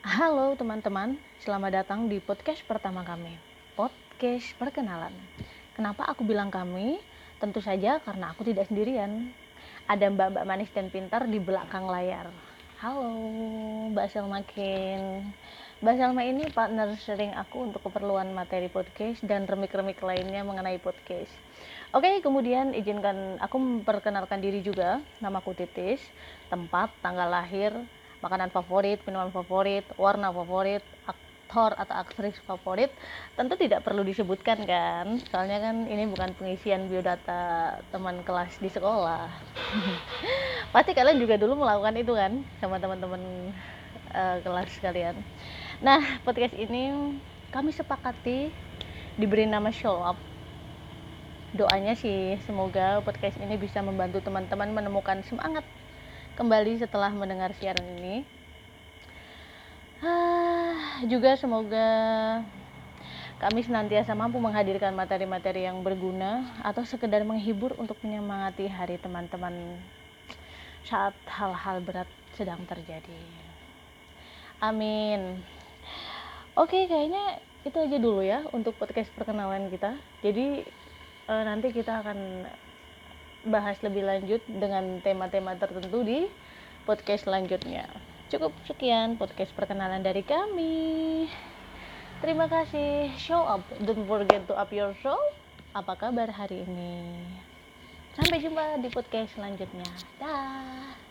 Halo teman-teman, selamat datang di podcast pertama kami, podcast perkenalan. Kenapa aku bilang kami? Tentu saja karena aku tidak sendirian. Ada mbak-mbak manis dan pintar di belakang layar. Halo, Mbak Selma Kin. Mbak Selma ini partner sering aku untuk keperluan materi podcast dan remik-remik lainnya mengenai podcast. Oke, kemudian izinkan aku memperkenalkan diri juga. Namaku Titis, tempat, tanggal lahir, makanan favorit, minuman favorit, warna favorit, aktor atau aktris favorit tentu tidak perlu disebutkan kan? Soalnya kan ini bukan pengisian biodata teman kelas di sekolah. Pasti kalian juga dulu melakukan itu kan? Sama teman-teman uh, kelas kalian. Nah podcast ini kami sepakati diberi nama show up. Doanya sih semoga podcast ini bisa membantu teman-teman menemukan semangat kembali setelah mendengar siaran ini ah, juga semoga kami senantiasa mampu menghadirkan materi-materi yang berguna atau sekedar menghibur untuk menyemangati hari teman-teman saat hal-hal berat sedang terjadi. Amin. Oke, kayaknya itu aja dulu ya untuk podcast perkenalan kita. Jadi uh, nanti kita akan bahas lebih lanjut dengan tema-tema tertentu di podcast selanjutnya. Cukup sekian podcast perkenalan dari kami. Terima kasih. Show up. Don't forget to up your show. Apa kabar hari ini? Sampai jumpa di podcast selanjutnya. Dah.